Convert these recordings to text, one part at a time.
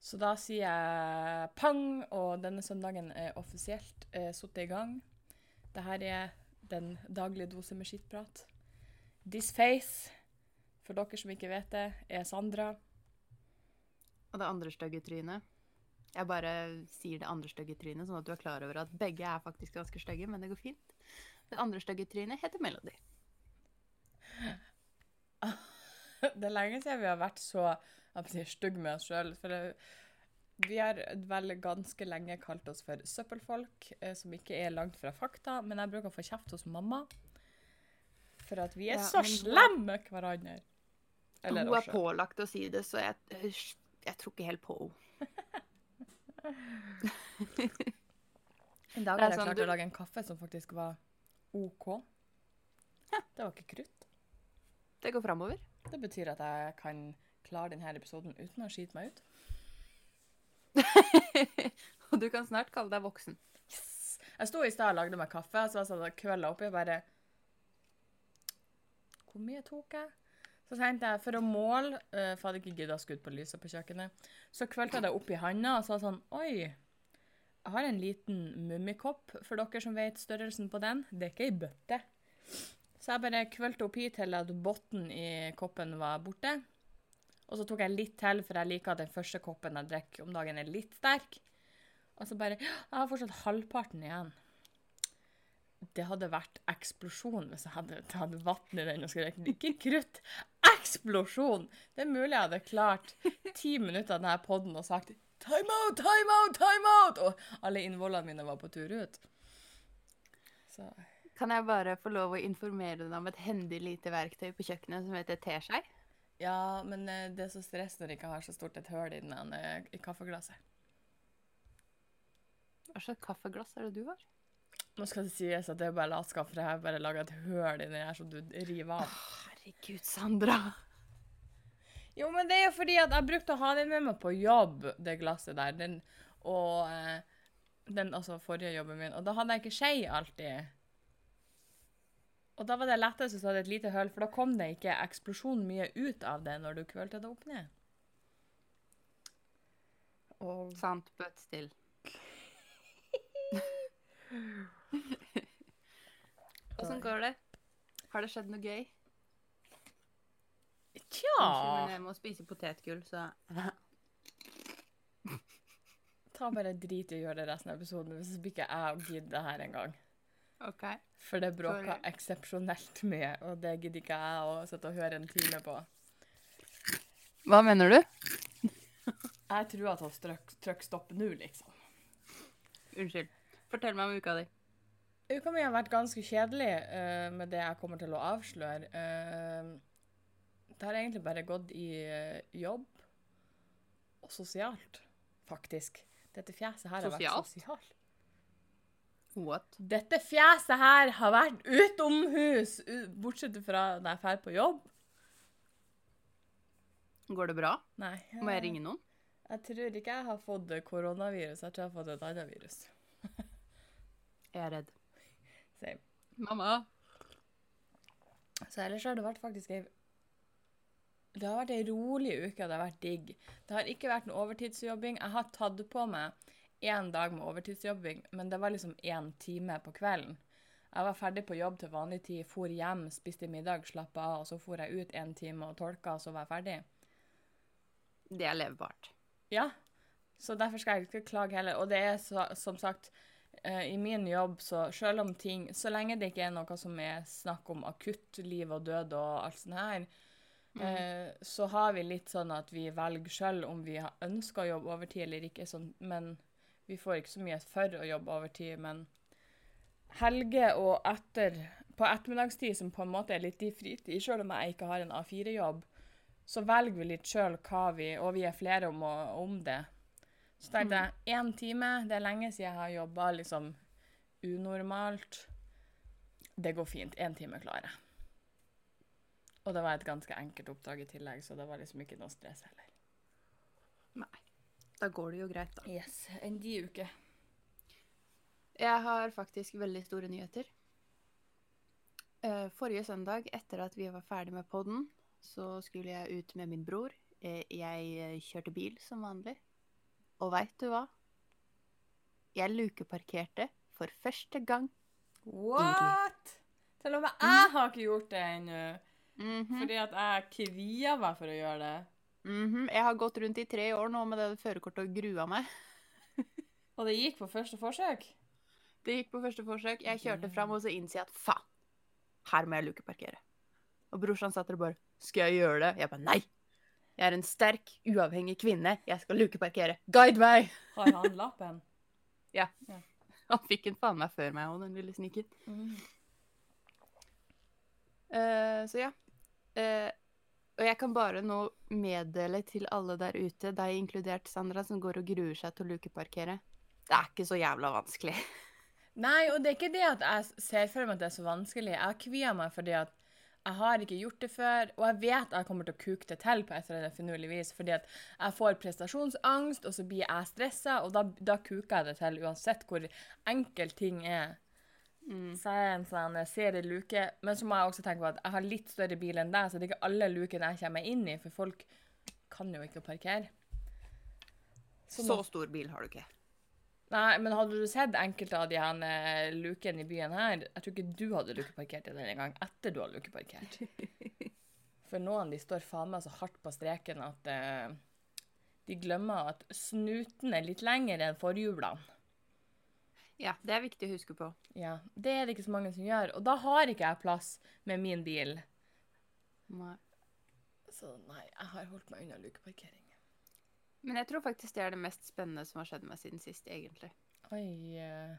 Så da sier jeg pang, og denne søndagen er offisielt eh, satt i gang. Dette er den daglige dose med skittprat. This face, for dere som ikke vet det, er Sandra. Og det andre stygge trynet. Jeg bare sier det andre stygge trynet, sånn at du er klar over at begge er faktisk ganske stygge, men det går fint. Det andre stygge trynet heter Melody. Det er lenge siden vi har vært så stygge med oss sjøl. Vi har vel ganske lenge kalt oss for søppelfolk, eh, som ikke er langt fra fakta. Men jeg bruker å få kjeft hos mamma for at vi er Ja, så men slemme med hverandre. Eller Hun er også. pålagt å si det, så jeg, jeg tror ikke helt på henne. En dag har jeg sånn klart du- å lage en kaffe som faktisk var OK. Det var ikke krutt. Det går framover. Det betyr at jeg kan klare denne episoden uten å skite meg ut. Og du kan snart kalle deg voksen. Yes! Jeg sto i stad og lagde meg kaffe, så var jeg sånn kølla oppi og bare Hvor mye tok jeg? Så tenkte jeg, for å måle, eh, for jeg hadde ikke gidda å skudde på lyset på kjøkkenet, så kvølte jeg det opp i handa og sa sånn Oi, jeg har en liten mummikopp, for dere som vet størrelsen på den. Det er ikke ei bøtte. Så jeg bare kvølte oppi til at bunnen i koppen var borte. Og så tok jeg litt til, for jeg liker at den første koppen jeg drikker om dagen, er litt sterk. Og så bare Jeg har fortsatt halvparten igjen. Det hadde vært eksplosjon hvis jeg hadde tatt vann i den og skulle drikke. Ikke krutt. Eksplosjon! Det er mulig jeg hadde klart ti minutter av denne poden og sagt time out, time out, time out! Og alle innvollene mine var på tur ut. Så Kan jeg bare få lov å informere deg om et hendig lite verktøy på kjøkkenet som heter teskei? Ja, men eh, det er så stress når jeg ikke har så stort et høl i, den, eh, i kaffeglasset. Hva slags kaffeglass er det du har? Nå skal det sies at det er bare latskap, for jeg har bare laga et høl i den her som du river av. Herregud, Sandra. Jo, men det er jo fordi at jeg brukte å ha den med meg på jobb, det glasset der. Den, og eh, den altså forrige jobben min. Og da hadde jeg ikke skje alltid. Og da var det lettest hvis du hadde et lite høl, for da kom det ikke eksplosjon mye ut av det når du kvølte det opp ned. Og Sant, but still. Åssen går det? Har det skjedd noe gøy? tja Unnskyld, men jeg må spise potetgull, så Ta bare drit i å gjøre det resten av episoden hvis ikke jeg gidder det her engang. OK. For det bråka eksepsjonelt mye, og det gidder ikke jeg å sitte og høre en time på. Hva mener du? Jeg tror at vi trykker trykk stopp nå, liksom. Unnskyld. Fortell meg om uka di. Uka mi har vært ganske kjedelig uh, med det jeg kommer til å avsløre. Uh, det har egentlig bare gått i uh, jobb og sosialt, faktisk. Dette fjeset her har vært Sosialt? What? Dette fjeset her har vært utomhus, bortsett fra når jeg drar på jobb. Går det bra? Nei. Må jeg ringe noen? Jeg tror ikke jeg har fått koronavirus. Jeg tror jeg har fått et annet virus. Jeg er redd. Same. Mamma. Så ellers har det vært faktisk ei Det har vært ei rolig uke, og det har vært digg. Det har ikke vært noe overtidsjobbing. Jeg har tatt på meg én dag med overtidsjobbing, men det var liksom én time på kvelden. Jeg var ferdig på jobb til vanlig tid, for hjem, spiste middag, slappa av, og så for jeg ut en time og tolka, og så var jeg ferdig. Det er levbart. Ja, så derfor skal jeg ikke klage heller. Og det er så, som sagt, eh, i min jobb, så selv om ting Så lenge det ikke er noe som er snakk om akutt liv og død og alt sånt her, eh, så har vi litt sånn at vi velger sjøl om vi ønsker å jobbe overtid eller ikke. Sånn, men vi får ikke så mye for å jobbe overtid. Men helger og etter På ettermiddagstid, som på en måte er litt i fritid, sjøl om jeg ikke har en A4-jobb, så velger vi litt sjøl hva vi Og vi er flere om, om det. Så tenkte jeg én time, det er lenge siden jeg har jobba liksom unormalt. Det går fint. Én time klarer jeg. Og det var et ganske enkelt oppdrag i tillegg, så det var liksom ikke noe stress heller. Nei. Da går det jo greit, da. Yes, Enn de uke. Jeg har faktisk veldig store nyheter. Eh, Forrige søndag, etter at vi var ferdig med podden, så skulle jeg ut med min bror. Eh, Jeg eh, kjørte bil som vanlig. Og veit du hva? Jeg lukeparkerte for første gang. What?! Til og med jeg har ikke gjort det ennå. Mhm. Fordi at jeg kvia meg for å gjøre det. Mhm. Jeg har gått rundt i tre år nå med det førerkortet og grua meg. Og det gikk på første forsøk. Det gikk på første forsøk. Jeg kjørte fram, og så innser jeg at faen, her må jeg lukeparkere. Og brorsan satt der og bare Skal jeg gjøre det? Jeg bare nei. Jeg er en sterk, uavhengig kvinne. Jeg skal lukeparkere. Guide meg! Har han lappen? Han fikk den faen meg før meg òg, den lille sniken. Mm. Uh, så ja. Eh, og jeg kan bare nå meddele til alle der ute, deg inkludert Sandra, som går og gruer seg til å lukeparkere. Det er ikke så jævla vanskelig. Nei, og det er ikke det at jeg ser for meg at det er så vanskelig. Jeg kvier meg fordi at jeg har ikke gjort det før, og jeg vet jeg kommer til å kuke det til på et eller annet finurlig vis, fordi at jeg får prestasjonsangst, og så blir jeg stressa, og da, da kuker jeg det til uansett hvor enkel ting er. Så jeg er en sånn jeg luke, men så må jeg også tenke på at jeg har litt større bil enn deg, så det er ikke alle lukene jeg kommer inn i, for folk kan jo ikke parkere. Så Så stor bil har du ikke. Nei, men hadde du sett enkelte av de her eh, lukene i byen her, jeg tror ikke du hadde lukeparkert i den engang etter du hadde lukeparkert. For noen de står faen meg så hardt på streken at uh, de glemmer at snuten er litt lengre enn forhjulene. Ja, det er viktig å huske på. Ja, det er det ikke så mange som gjør. Og da har ikke jeg plass med min bil. Nei. Så nei, jeg har holdt meg unna lukeparkering. Men jeg tror faktisk det er det mest spennende som har skjedd meg siden sist, egentlig. Oi eh.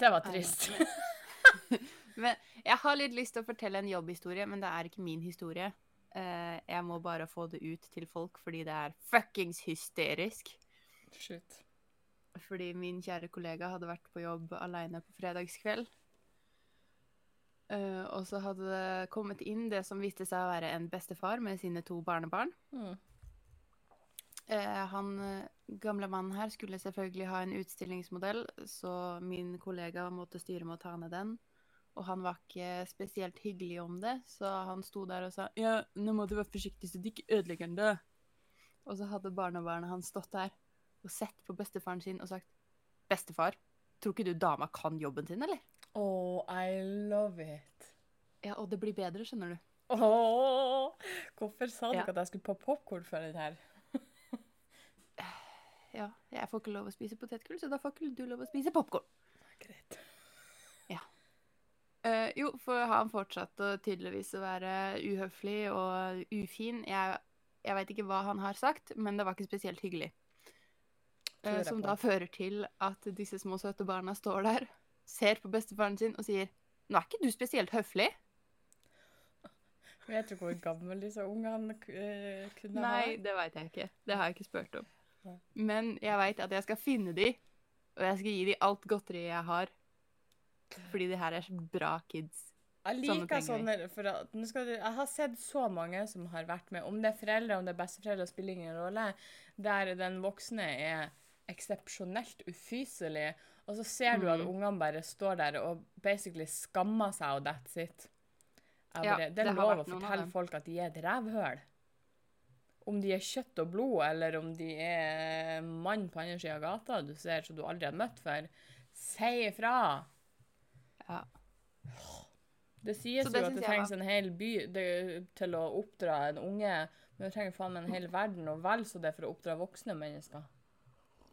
Det var trist. Men jeg har litt lyst til å fortelle en jobbhistorie, men det er ikke min historie. Eh, jeg må bare få det ut til folk fordi det er fuckings hysterisk. Shit. Fordi min kjære kollega hadde vært på jobb aleine på fredagskveld. Uh, og så hadde det kommet inn det som viste seg å være en bestefar med sine to barnebarn. Mm. Uh, han eh, gamle mannen her skulle selvfølgelig ha en utstillingsmodell, så min kollega måtte styre med å ta ned den. Og han var ikke spesielt hyggelig om det, så han sto der og sa Ja, nå må du være forsiktig så du ikke ødelegger den, da. Og så hadde barnebarnet hans stått der og sett på bestefaren sin og sagt Bestefar, tror ikke du dama kan jobben sin, eller? Oh, I love it. Ja, og det blir bedre, skjønner du. Åh, hvorfor sa du Ja. ikke at jeg skulle på popkorn før den her? Ja, jeg får ikke lov å spise potetgull, så da får ikke du lov å spise popkorn. Greit. Eh, jo, for han fortsatte tydeligvis å være uhøflig og ufin. Jeg, jeg veit ikke hva han har sagt, men det var ikke spesielt hyggelig. Eh, som da fører til at disse små søte barna står der, ser på bestefaren sin og sier Nå er ikke du spesielt høflig. Vet du hvor gammel disse ungene eh, kunne Nei, det veit jeg ikke. Det har jeg ikke spurt om. Men jeg veit at jeg skal finne de, og jeg skal gi de alt godteriet jeg har. Fordi de her er så bra kids. Jeg liker sånne, sånne at, du, Jeg har sett så mange som har vært med, om det er foreldre, om det er besteforeldre, spiller ingen rolle, der den voksne er eksepsjonelt ufyselig, og så ser du at Mm. ungene bare står der og basically skammer seg, og that's it. Bare, Ja, det er lov å fortelle folk at de er et rævhøl. Om de er kjøtt og blod, eller om de er mann på andre sida av gata du ser som du aldri har møtt før, si ifra. Ja. Det sies det jo at det trengs var- en hel by det, til å oppdra en unge, men det trenger faen meg en hel verden, og vel så det for å oppdra voksne mennesker.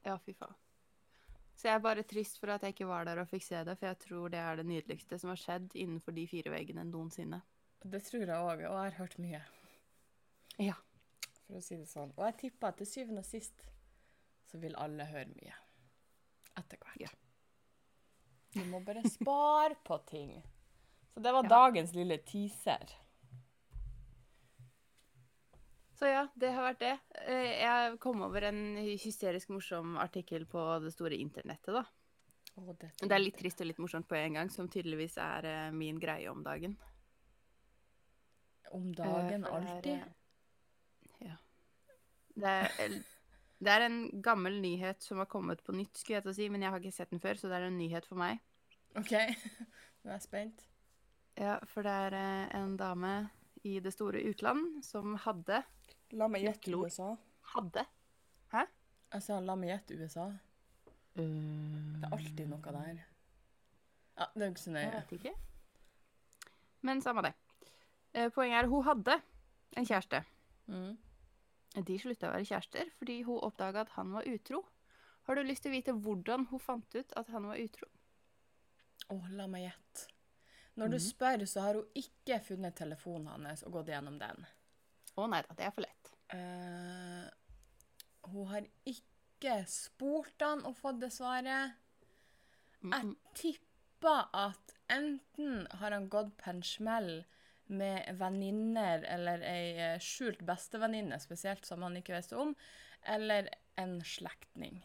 Ja, fy faen. Så jeg er bare trist for at jeg ikke var der og fikk se det, for jeg tror det er det nydeligste som har skjedd innenfor de fire veggene noensinne. Det tror jeg òg, og jeg har hørt mye, Ja. for å si det sånn. Og jeg tipper at til syvende og sist så vil alle høre mye. Etter hvert. Ja. Du må bare spare på ting. Så det var Ja. dagens lille teaser. Så ja, det har vært det. Eh, Jeg kom over en hysterisk morsom artikkel på det store internettet, da. Oh, det, Det er litt trist og litt morsomt på en gang, som tydeligvis er eh, min greie om dagen. Om dagen, uh, alltid? er, eh, Ja. Det er, det er en gammel nyhet som har kommet på nytt, skulle jeg til å si, men jeg har ikke sett den før, så det er en nyhet for meg. OK, nå er jeg spent. Ja, for det er eh, en dame i det store utland som hadde La meg gjette USA. Hadde Jeg sa la meg gjette USA. Det er alltid noe der. Ja, det er jo ikke så nøye. Jeg vet ikke. Men samme det. Eh, Poenget er hun hadde en kjæreste. Mm. De slutta å være kjærester fordi hun oppdaga at han var utro. Har du lyst til å vite hvordan hun fant ut at han var utro? Å, la meg gjette. Når du Mhm. spør, så har hun ikke funnet telefonen hans og gått gjennom den. Å nei da, det er for lett. Eh, hun har ikke spurt han og fått det svaret. Mm, Jeg mm. tipper at enten har han gått på en smell med venninner eller ei eh, skjult bestevenninne, spesielt som han ikke visste om, eller en slektning.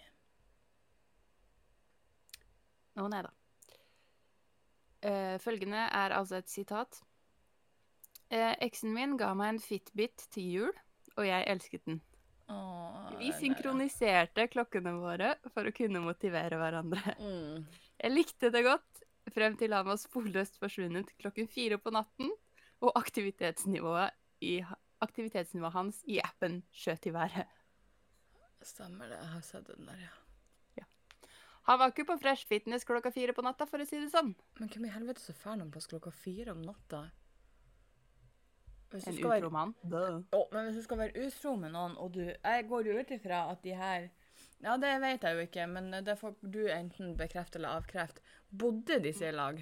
Å nei da. Uh, følgende er altså et sitat. Uh, Eksen min ga meg en Fitbit til jul, og jeg elsket den. Åh, Vi synkroniserte klokkene våre for å kunne motivere hverandre. Mm. Jeg likte det godt, frem til han var sporløst forsvunnet klokken fire på natten, og aktivitetsnivået, i, aktivitetsnivået hans i appen skjøt i været. Stemmer det. Jeg har sett den der, ja. Han var ikke på Fresh Fitness klokka fire på natta, for å si det sånn. Men hvem i helvete så drar noen plass klokka fire om natta? Hvis En være utro mann. Oh, men hvis du skal være utro med noen, og du Jeg går jo ut ifra at de her Ja, det vet jeg jo ikke, men det får du enten bekrefte eller avkrefte. Bodde disse i lag?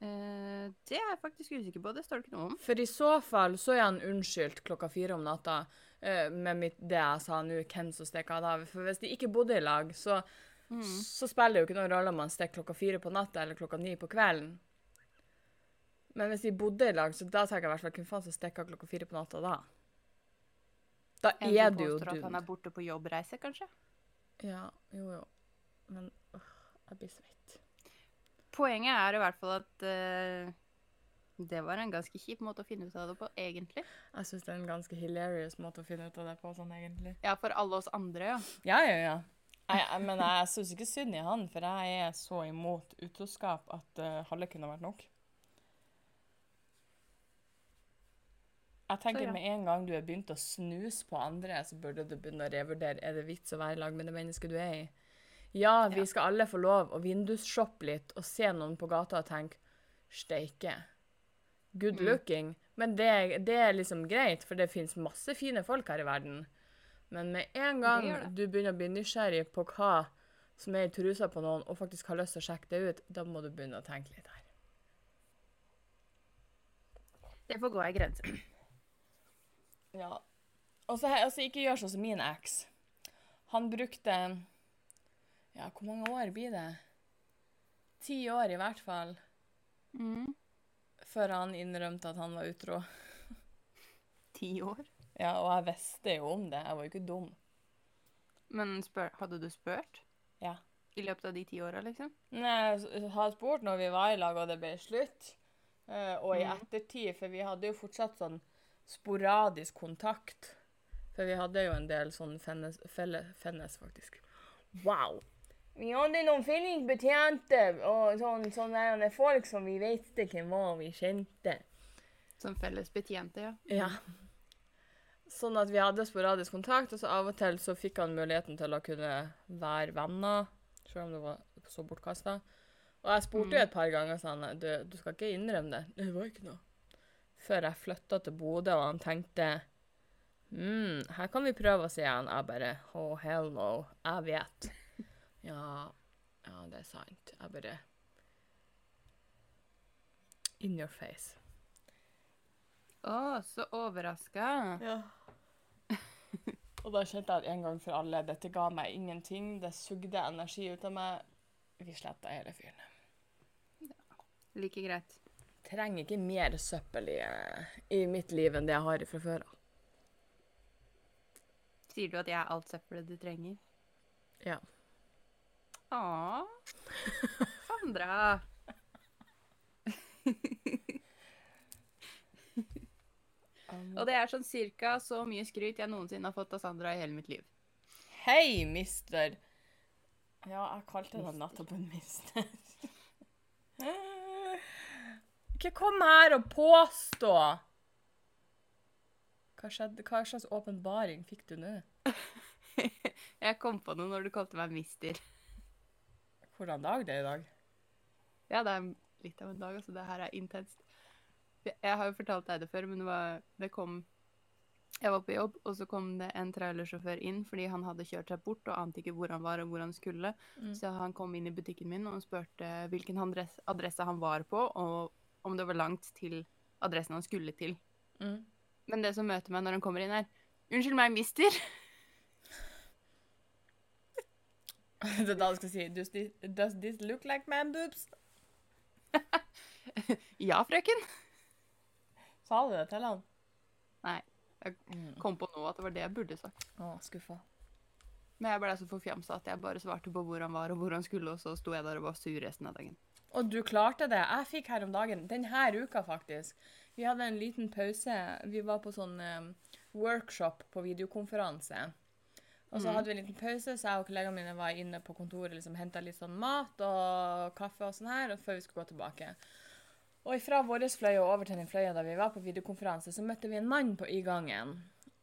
Eh, det er jeg faktisk usikker på, det står det ikke noe om. For i så fall så er han unnskyldt klokka fire om natta eh, med mitt, det jeg sa nå, hvem som stikker av. For hvis de ikke bodde i lag, så, så spiller det jo ikke noen rolle om han stikker klokka fire på natta eller klokka ni på kvelden. Men hvis de bodde i lag, så da tenker jeg i hvert fall hvem faen som stikker av klokka fire på natta da? Da En er som En som påstår at han er borte på jobbreise, kanskje? Ja, jo jo. Men øh, jeg blir svett. Poenget er i hvert fall at uh, det var en ganske kjip måte å finne ut av det på, egentlig. Jeg syns det er en ganske hilarious måte å finne ut av det på, sånn egentlig. Ja, for alle oss andre, ja. Ja, ja, ja. Jeg, jeg, men jeg syns ikke synd i han, for jeg er så imot utroskap at uh, halve kunne vært nok. Jeg tenker Så ja. med en gang du har begynt å snuse på andre, så burde du begynne å revurdere er det vits å være i lag med det mennesket du er i. Ja, vi Ja. skal alle få lov å vindusshoppe litt og se noen på gata og tenke steike. Good Mm. looking. Men det, det er liksom greit, for det finnes masse fine folk her i verden. Men med en gang det det. du begynner å bli nysgjerrig på hva som er i trusa på noen, og faktisk har lyst til å sjekke det ut, da må du begynne å tenke litt her. Det får gå ei grense. Ja. Og så altså, ikke gjør sånn som min eks. Han brukte Ja, hvor mange år blir det? Ti år i hvert fall, Mm. før han innrømte at han var utro. Ti år. Ja, og jeg visste jo om det. Jeg var jo ikke dum. Men spør, hadde du spurt? Ja. I løpet av de ti åra, liksom? Nei, jeg har spurt når vi var i lag og det ble slutt, Uh, og i Mhm. ettertid, for vi hadde jo fortsatt sånn sporadisk kontakt. For vi hadde jo en del sånn felles, felle, fennes faktisk. Wow! Vi hadde noen fellesbetjente og sånn, sånne folk som vi visste hvem var, vi kjente. Som felles betjente, ja. Ja. Sånn at vi hadde sporadisk kontakt, og så av og til så fikk han muligheten til å kunne være venner, selv om det var så bortkasta. Og jeg spurte jo et par ganger sånn du, du skal ikke innrømme det. Det var ikke noe. Før jeg flytta til Bodø, og han tenkte mm, her kan vi prøve oss igjen. Jeg bare Oh, hell no. Jeg vet. Ja, ja, det er sant. Jeg bare In your face. Å, så overraska. Ja. og da kjente jeg at en gang for alle, dette ga meg ingenting. Det sugde energi ut av meg. Vi sletta hele fyren. Like greit. Trenger ikke mer søppel i, i mitt liv enn det jeg har fra før av. Sier du at jeg er alt søppelet du trenger? Ja. Å, Sandra. Og det er sånn cirka så mye skryt jeg noensinne har fått av Sandra i hele mitt liv. Hei, mister. Ja, jeg kalte deg nettopp en mister. Ikke kom her og påstå! Hva, skjedde? Hva slags åpenbaring fikk du nå? Jeg kom på noe når du kalte meg mister. Hvordan dag det er i dag? Ja, det er litt av en dag, altså. Det her er intenst. Jeg har jo fortalt deg det før, men det, var, det kom Jeg var på jobb, og så kom det en trailersjåfør inn fordi han hadde kjørt seg bort og ante ikke hvor han var og hvor han skulle. Mm. Så han kom inn i butikken min og spurte hvilken adresse, han var på, og om det var langt til adressen han skulle til. Mm. Men det som møter meg når han kommer inn, er Unnskyld meg, mister. Det er da du skal si does this, does this look like man boobs? Ja, frøken. Sa du det til han? Nei. Jeg Mm. kom på nå at det var det jeg burde sagt. Å, skuffa. Men jeg ble så forfjamsa at jeg bare svarte på hvor han var og hvor han skulle, og så sto jeg der og var sur resten av dagen. Og du klarte det. Jeg fikk her om dagen, denne uka faktisk. Vi hadde en liten pause. Vi var på sånn eh, workshop på videokonferanse. Og så mm. hadde vi en liten pause, så jeg og kollegaene mine var inne på kontoret liksom henta litt sånn mat og kaffe og sånn her, og før vi skulle gå tilbake. Og fra vår fløy og over til den fløya da vi var på videokonferanse, så møtte vi en mann på i gangen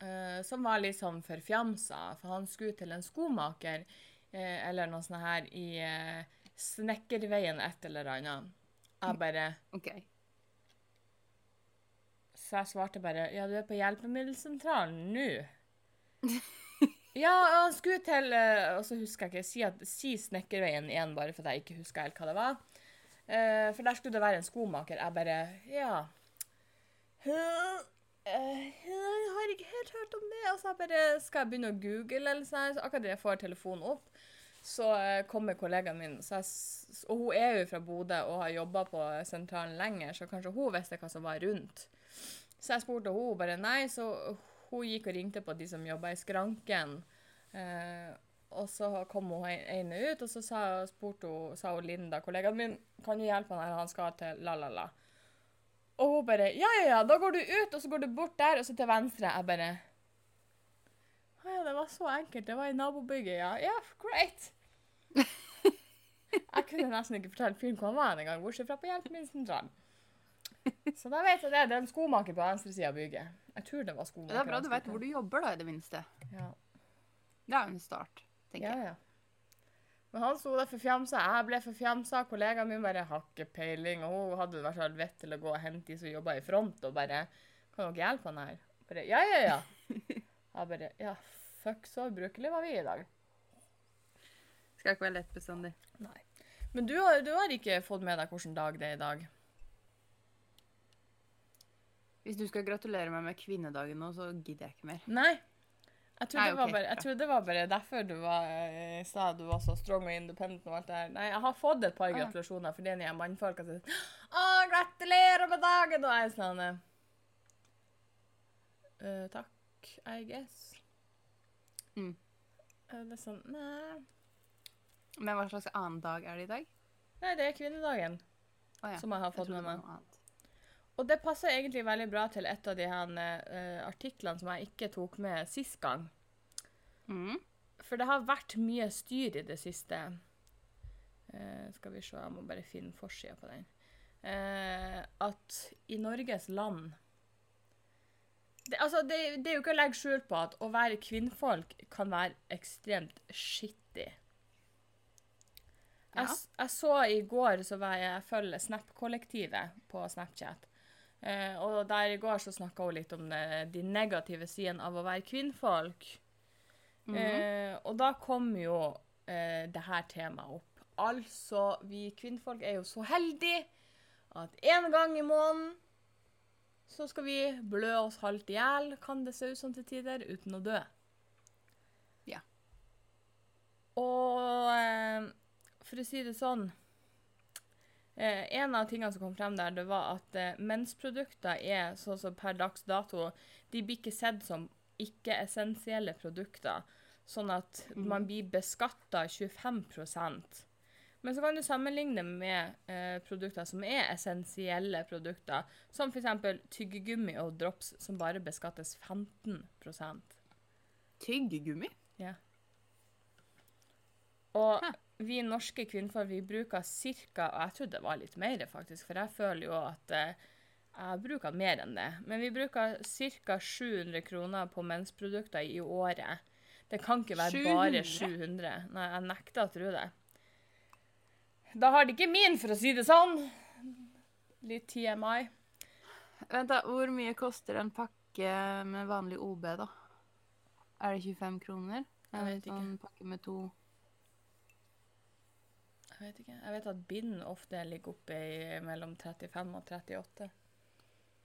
eh, som var litt sånn forfjamsa, for han skulle til en skomaker eh, eller noe sånt her i eh, Snekkerveien et eller annet. Jeg bare OK. Så jeg svarte bare Ja, du er på hjelpemiddelsentralen nå. ja, han skulle til eh, Og så husker jeg ikke. Si, at, si Snekkerveien igjen, bare for at jeg ikke husker helt hva det var. Uh, for der skulle det være en skomaker. Jeg bare Ja. «Hm, eh, Jeg har ikke helt hørt om det. Og så jeg bare Skal jeg begynne å google, eller sånn? Så akkurat da jeg får telefonen opp, så eh, kommer kollegaen min, jeg, og hun er jo fra Bodø og har jobba på sentralen lenger, så kanskje hun visste hva som var rundt. Så jeg spurte hun bare nei, så hun gikk og ringte på de som jobba i skranken. Eh, og så kom hun ene ut, og så sa, spurte hun, sa hun Linda, kollegaen min, kan du hjelpe han her, han skal til la-la-la. Og hun bare ja, ja, ja, da går du ut, og så går du bort der, og så til venstre. Jeg bare Å ja, det var så enkelt. Det var i nabobygget, ja. Ja, great. Jeg kunne nesten ikke fortelle fyren hvor han var engang, bortsett fra på hjelpemiddelsentralen. Så da vet jeg det. Det er en skomaker på venstre side av bygget. Jeg tror det var skomaker. Det er bra du vet hvor du jobber, da, i det minste. Ja. Det er jo en start, tenker ja, jeg. ja. Men han sto der forfjamsa. Jeg ble forfjamsa. Kollegaen min bare har ikke peiling. Og hun hadde i hvert fall vett til å gå og hente de som jobba i front, og bare Kan dere hjelpe han her? Bare Ja, ja, ja. Jeg bare Ja, fuck, så ubrukelig var vi i dag. Skal ikke være lett bestandig. Nei. Men du har, du har ikke fått med deg hvilken dag det er i dag? Hvis du skal gratulere meg med kvinnedagen nå, så gidder jeg ikke mer. Nei. Jeg trodde, Nei, det, var bare, jeg trodde det var bare derfor du var eh, i du var så strong og independent og alt det her. Nei, jeg har fått et par Ah, gratulasjoner fordi de mannfolka sier Å, gratulerer med dagen! Og jeg er sånn uh, «Øh, I guess. Mm. Eh, Det er sånn Nei. Men hva slags annen dag er det i dag? Nei, det er kvinnedagen Oh, ja. som jeg har fått jeg med meg. Og det passer egentlig veldig bra til et av de her uh, artiklene som jeg ikke tok med sist gang. Mm. For det har vært mye styr i det siste. Uh, skal vi se, jeg må bare finne forsida på den. Uh, at i Norges land det, altså, det, det er jo ikke å legge skjul på at å være kvinnfolk kan være ekstremt skittig. Ja. Jeg, jeg så i går så var jeg, jeg følger Snap-kollektivet på Snapchat. Eh, og der i går så snakka hun litt om det, de negative sidene av å være kvinnfolk. Mhm. Eh, og da kom jo eh, det her temaet opp. Altså, vi kvinnfolk er jo så heldige at en gang i måneden så skal vi blø oss halvt i hjel, kan det se ut som til tider, uten å dø. Ja. Og eh, for å si det sånn eh, En av tingene som kom frem der, det var at eh, mensprodukter er sånn som per dags dato De blir ikke sett som ikke-essensielle produkter, sånn at Mhm. man blir beskatta 25 Men så kan du sammenligne med eh, produkter som er essensielle produkter, som f.eks. tyggegummi og drops, som bare beskattes 15% Tyggegummi? Og Hæ. vi norske kvinnfolk vi bruker ca. Og jeg trodde det var litt mer, faktisk, for jeg føler jo at eh, jeg bruker mer enn det. Men vi bruker ca. 700 kroner på mensprodukter i året. Det kan ikke være bare 700. Nei, jeg nekter å tro det. Da har de ikke min, for å si det sånn. Litt TMI. Vent, da. Hvor mye koster en pakke med vanlig OB, da? Er det 25 kroner? Jeg vet ikke. Sånn pakke med to Jeg vet ikke. Jeg vet at bind ofte ligger oppe i mellom 35 og 38.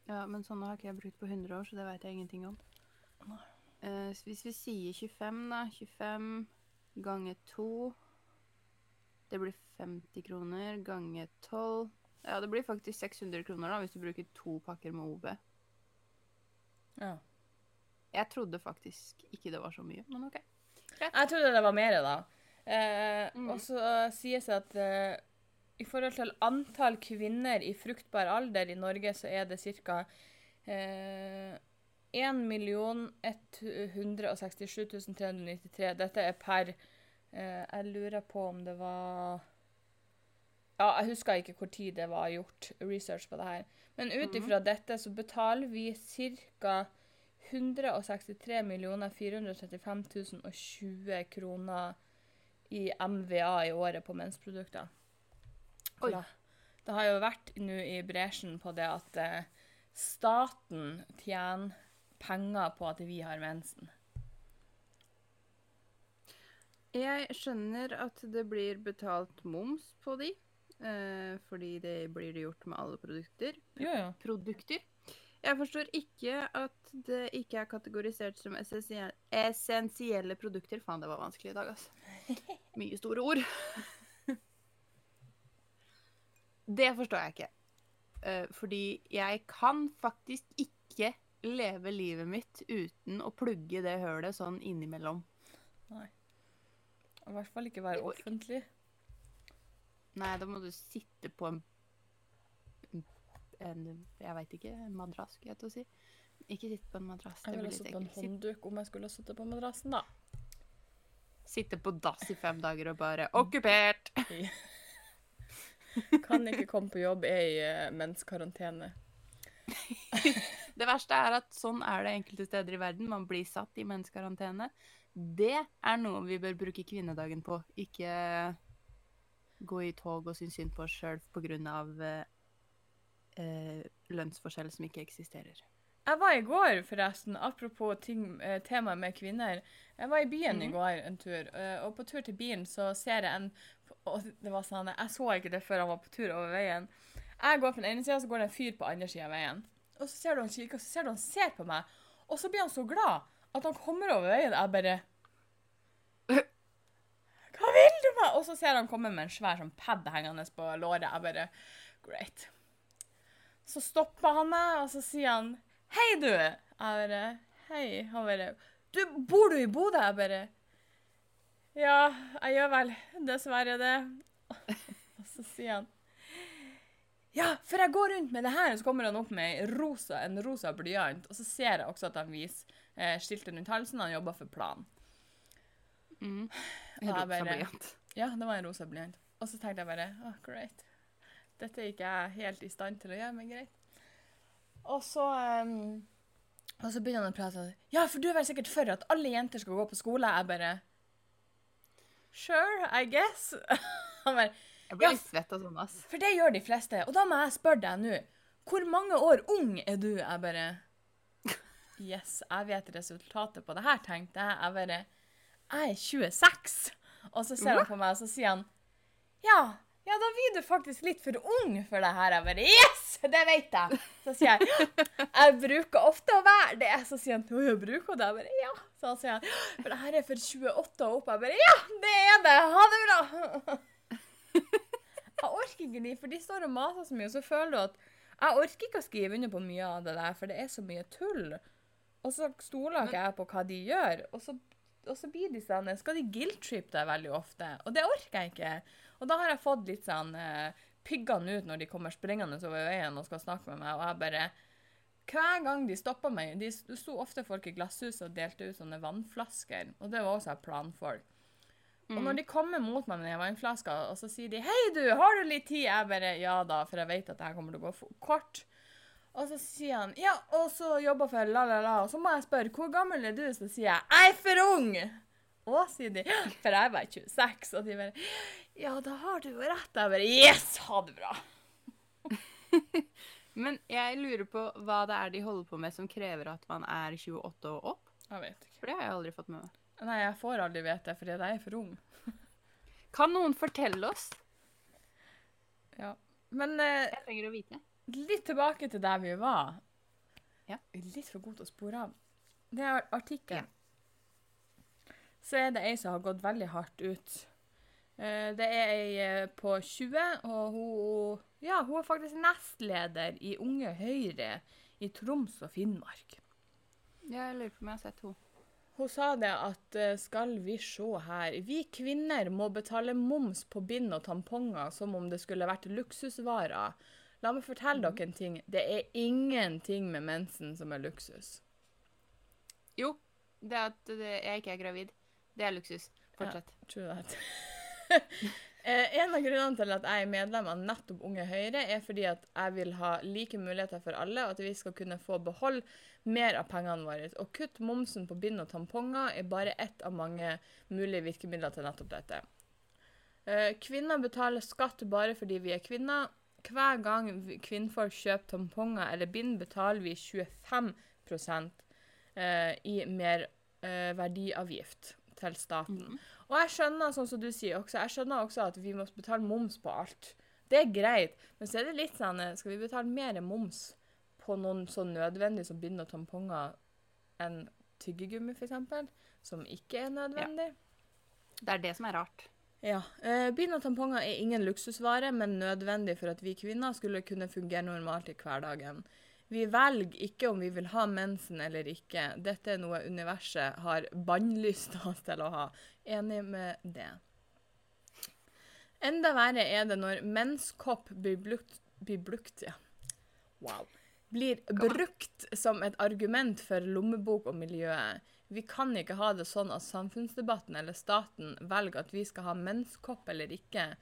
Ja, men sånne har ikke jeg brukt på 100 år, så det vet jeg ingenting om. Eh, hvis vi sier 25, da 25 ganger 2 Det blir 50 kroner ganger 12 Ja, det blir faktisk 600 kroner da, hvis du bruker to pakker med OB. Ja. Jeg trodde faktisk ikke det var så mye, men OK. Jeg trodde det var mer, da. Eh, Mm. Og så sies det at eh, i forhold til antall kvinner i fruktbar alder i Norge, så er det ca. Eh, 1 167 393. Dette er per Jeg lurer på om det var Ja, jeg husker ikke hvor tid det var gjort research på det her. Men ut ifra mm. dette så betaler vi ca. 163 435 020 kroner i MVA i året på mensprodukter. Oi. Da, det har jo vært nå i bresjen på det at eh, staten tjener penger på at vi har mensen. Jeg skjønner at det blir betalt moms på de, eh, fordi det blir det gjort med alle produkter. Ja, ja. produkter. Jeg forstår ikke at det ikke er kategorisert som essensielle, essensielle produkter. Faen, det var vanskelig i dag, altså. Mye store ord. Det forstår jeg ikke. Eh, fordi jeg kan faktisk ikke leve livet mitt uten å plugge det hølet sånn innimellom. I hvert fall ikke være offentlig. Nei, da må du sitte på en, en Jeg veit ikke. En madrass, skulle jeg til å si. Ikke sitte på en madrass. Jeg ville sittet på en håndduk om jeg skulle ha sittet på madrassen, da. Sitte på dass i fem dager og bare 'Okkupert!' Kan ikke komme på jobb, er i eh, menskarantene. Det verste er at sånn er det enkelte steder i verden. Man blir satt i menneskekarantene. Det er noe vi bør bruke kvinnedagen på. Ikke gå i tog og synes synd på oss sjøl pga. Eh, lønnsforskjell som ikke eksisterer. Jeg var i går, forresten, apropos ting, eh, temaet med kvinner. Jeg var i byen i Mhm. går en tur, eh, og på tur til bilen så ser jeg en og det var sånn, Jeg så ikke det før han var på tur over veien. Jeg går på den ene sida, så går det en fyr på andre sida av veien. Og så ser du han kikker, og så ser du han ser på meg, og så blir han så glad at han kommer over veien. Jeg bare Meg? Og så ser han komme med en svær sånn pad hengende på låret. Jeg bare Great. Så stopper han meg, og så sier han Hei, du! Jeg bare Hei. Han bare Du, bor du i Bodø? Jeg bare Ja, jeg gjør vel dessverre det. Og så sier han Ja, for jeg går rundt med det her, og så kommer han opp med rosa, en rosa blyant. Og så ser jeg også at han viser eh, skiltet rundt halsen. Han jobber for Plan. Mm. Rosa bare- blyant. Ja, det var en rosa blyant. Og så tenkte jeg bare ah, great. Dette er ikke jeg helt i stand til å gjøre, men greit. Og så um, Og så begynner han å prate sånn Ja, for du er vel sikkert for at alle jenter skal gå på skole? Jeg bare Sure, I guess. Han bare Jeg blir Ja. litt svett av sånn, ass. For det gjør de fleste. Og da må jeg spørre deg nå. Hvor mange år ung er du? Jeg bare Yes, jeg vet resultatet på det her, tenkte jeg. Jeg bare Jeg er 26. Og så ser han på meg, og så sier han Ja, ja, da blir du faktisk litt for ung for det her. Jeg bare Yes! Det vet jeg. Så sier jeg Jeg bruker ofte å være det. Så sier han jo, jeg bruker det? Jeg bare Ja. Så sier han For det her er for 28 og opp. Jeg bare Ja, det er det. Ha det bra. Jeg orker ikke de, for de står og maser så mye, og så føler du at jeg orker ikke å skrive under på mye av det der, for det er så mye tull. Og så stoler ikke jeg på hva de gjør, og så, og så blir de sånn Skal de guilt-trippe deg veldig ofte? Og det orker jeg ikke. Og da har jeg fått litt sånn uh, piggene ut når de kommer springende over veien og skal snakke med meg, og jeg bare hver gang de stoppa meg De sto ofte folk i glasshuset og delte ut sånne vannflasker, og det var også planfolk. Og Mm. når de kommer mot meg med den vannflaska, og så sier de 'Hei, du, har du litt tid?' Jeg bare 'Ja da', for jeg vet at det her kommer til å gå kort. Og så sier han 'Ja, og så jobber for la, la, la', og så må jeg spørre 'Hvor gammel er du?' Så sier jeg 'Jeg er for ung'. Å, sier de. For jeg er bare 26. Og de bare Ja, da har du jo rett. Jeg bare Yes, ha det bra. Men jeg lurer på hva det er de holder på med som krever at man er 28 og opp. Jeg vet ikke. For det har jeg aldri fått med meg. Nei, jeg får aldri vite det, fordi jeg er for ung. Kan noen fortelle oss? Ja. Men eh, Jeg trenger å vite. Litt tilbake til der vi var. Ja. Litt for god til å spore av. Det er artikkelen. Så er det ei som har gått veldig hardt ut. Eh, Det er ei eh, på 20, og hun, ja, hun er faktisk nestleder i Unge Høyre i Troms og Finnmark. Jeg lurer på om jeg har sett henne. Hun sa det at eh, skal vi se her Vi kvinner må betale moms på bind og tamponger som om det skulle vært luksusvarer. La meg fortelle dere en ting. Det er ingenting med mensen som er luksus. Jo, det at det, jeg ikke er gravid. Det er luksus. Fortsett. True that. Eh, en av grunnene til at jeg er medlem av nettopp Unge Høyre, er fordi at jeg vil ha like muligheter for alle, og at vi skal kunne få beholde mer av pengene våre. Å kutte momsen på bind og tamponger er bare ett av mange mulige virkemidler til nettopp dette. Eh, Kvinner betaler skatt bare fordi vi er kvinner. Hver gang vi- kvinnfolk kjøper tamponger eller bind, betaler vi 25 eh, i merverdiavgift til staten. Mm. Og jeg skjønner, sånn som du sier også, jeg skjønner også at vi må betale moms på alt. Det er greit, men så er det litt sånn eh, Skal vi betale mer moms på noen så nødvendig som bind og tamponger enn tyggegummi, f.eks., som ikke er nødvendig? Det er det som er rart. Ja. Eh, bind og tamponger er ingen luksusvare, men nødvendig for at vi kvinner skulle kunne fungere normalt i hverdagen. Vi velger ikke om vi vil ha mensen eller ikke. Dette er noe universet har bannlyst oss til å ha. Enig med det. Enda verre er det når menskopp blir brukt, blir brukt ja. Wow. Blir brukt som et argument for lommebok og miljøet. Vi kan ikke ha det sånn at samfunnsdebatten eller staten velger at vi skal ha menskopp eller ikke.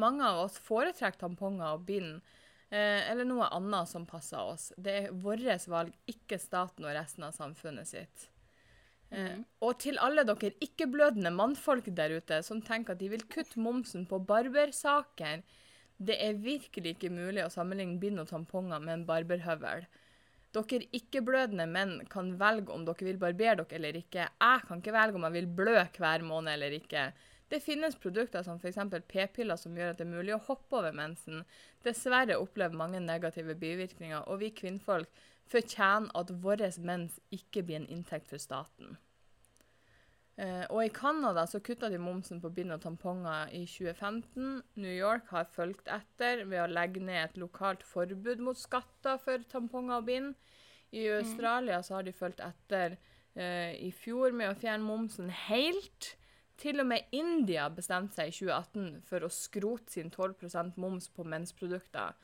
Mange av oss foretrekker tamponger og bind, eh, eller noe annet som passer oss. Det er vårt valg, ikke staten og resten av samfunnet sitt. Eh, og til alle dere ikke-blødende mannfolk der ute som tenker at de vil kutte momsen på barbersaker, det er virkelig ikke mulig å sammenligne bind og tamponger med en barberhøvel. Dere ikke-blødende menn kan velge om dere vil barbere dere eller ikke. Jeg kan ikke velge om jeg vil blø hver måned eller ikke. Det finnes produkter som f.eks. p-piller som gjør at det er mulig å hoppe over mensen. Dessverre opplever mange negative bivirkninger, og vi kvinnfolk fortjener at vår mens ikke blir en inntekt for staten. Eh, og i Canada så kutta de momsen på bind og tamponger i 2015. New York har fulgt etter ved å legge ned et lokalt forbud mot skatter for tamponger og bind. I Australia så har de fulgt etter eh, i fjor med å fjerne momsen helt. Til og med India bestemte seg i 2018 for å skrote sin 12% moms på mensprodukter.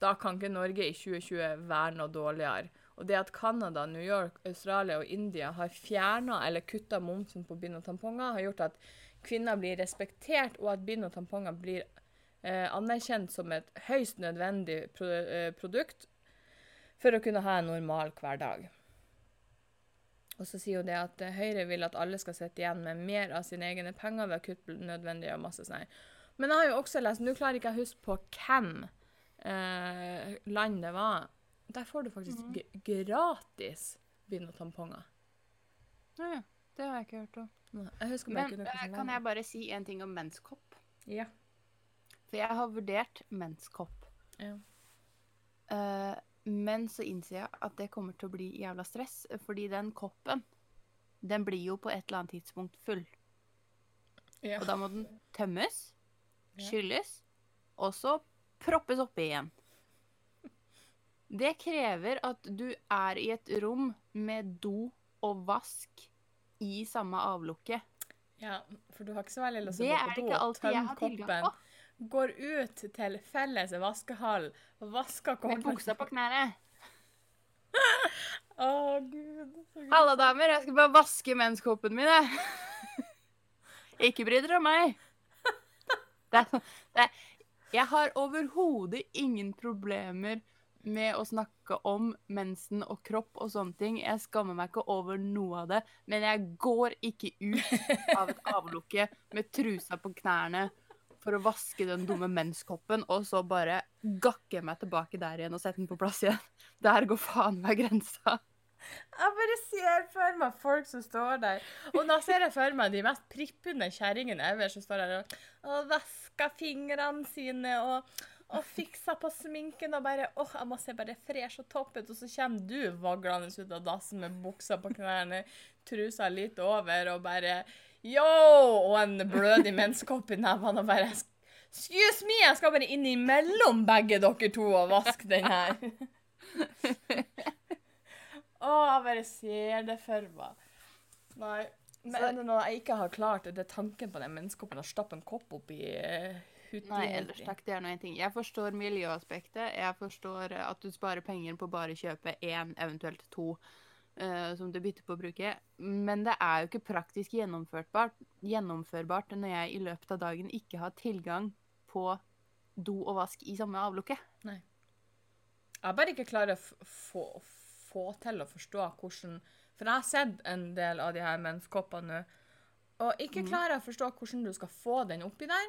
Da kan ikke Norge i 2020 være noe dårligere. Og det at Canada, New York, Australia og India har fjerna eller kutta momsen på bind og tamponger, har gjort at kvinner blir respektert, og at bind og tamponger blir eh, anerkjent som et høyst nødvendig pro eh, produkt for å kunne ha en normal hverdag. Og så sier hun det at eh, Høyre vil at alle skal sitte igjen med mer av sine egne penger ved å kutte nødvendige og masse sånn. Men jeg har jo også lest Nå klarer ikke jeg å huske på hvem eh, land det var. Der får du faktisk mm g- gratis bind og tamponger. Ja, ja. Det har jeg ikke hørt om. Men eh, kan jeg bare si en ting om menskopp? Ja. For jeg har vurdert menskopp. ja. Uh, men så innser jeg at det kommer til å bli jævla stress, fordi den koppen, den blir jo på et eller annet tidspunkt full. ja. Og da må den tømmes, skylles, og så proppes oppi igjen. Det krever at du er i et rom med do og vask i samme avlukke. ja, for du har ikke så veldig lyst til å gå er på do ikke og alltid jeg har tilgang koppen. på. Går ut til felles vaskehall vasker Med koppen. buksa på knærne. Å, gud. så gud. Halla, damer, jeg skal bare vaske menskoppen min, jeg. Ikke bry dere om meg. Det er, sånn- det er, jeg har overhodet ingen problemer med å snakke om mensen og kropp og sånne ting. Jeg skammer meg ikke over noe av det, men jeg går ikke ut av et avlukke med trusa på knærne for å vaske den dumme menskoppen, og så bare gakke meg tilbake der igjen og sette den på plass igjen. Der går faen meg grensa. Jeg bare ser for meg folk som står der. Og da ser jeg for meg de mest prippende kjerringene ever som står der og, og vasker fingrene sine og, og fiksa på sminken og bare åh, jeg må se bare fresh og topp ut. Og så kommer du vaglende ut av dassen med buksa på knærne, trusa litt over og bare yo! Og en blødig menskopp i nevene og bare Excuse me, jeg skal bare inn imellom begge dere to og vaske den her. Å, jeg bare ser det for meg. Nei. Men noe jeg ikke har klart, det er tanken på den menskoppen å stappe en kopp opp i uh, Nei, ellers takk, det er nå én ting. Jeg forstår miljøaspektet. Jeg forstår at du sparer penger på bare å kjøpe én, eventuelt to, uh, som du bytter på å bruke. Men det er jo ikke praktisk gjennomførbart, når jeg i løpet av dagen ikke har tilgang på do og vask i samme avlukke. Jeg bare ikke klarer å få, få til å forstå hvordan For jeg har sett en del av de her menskoppene nå, og ikke Mhm. klarer jeg å forstå hvordan du skal få den oppi der.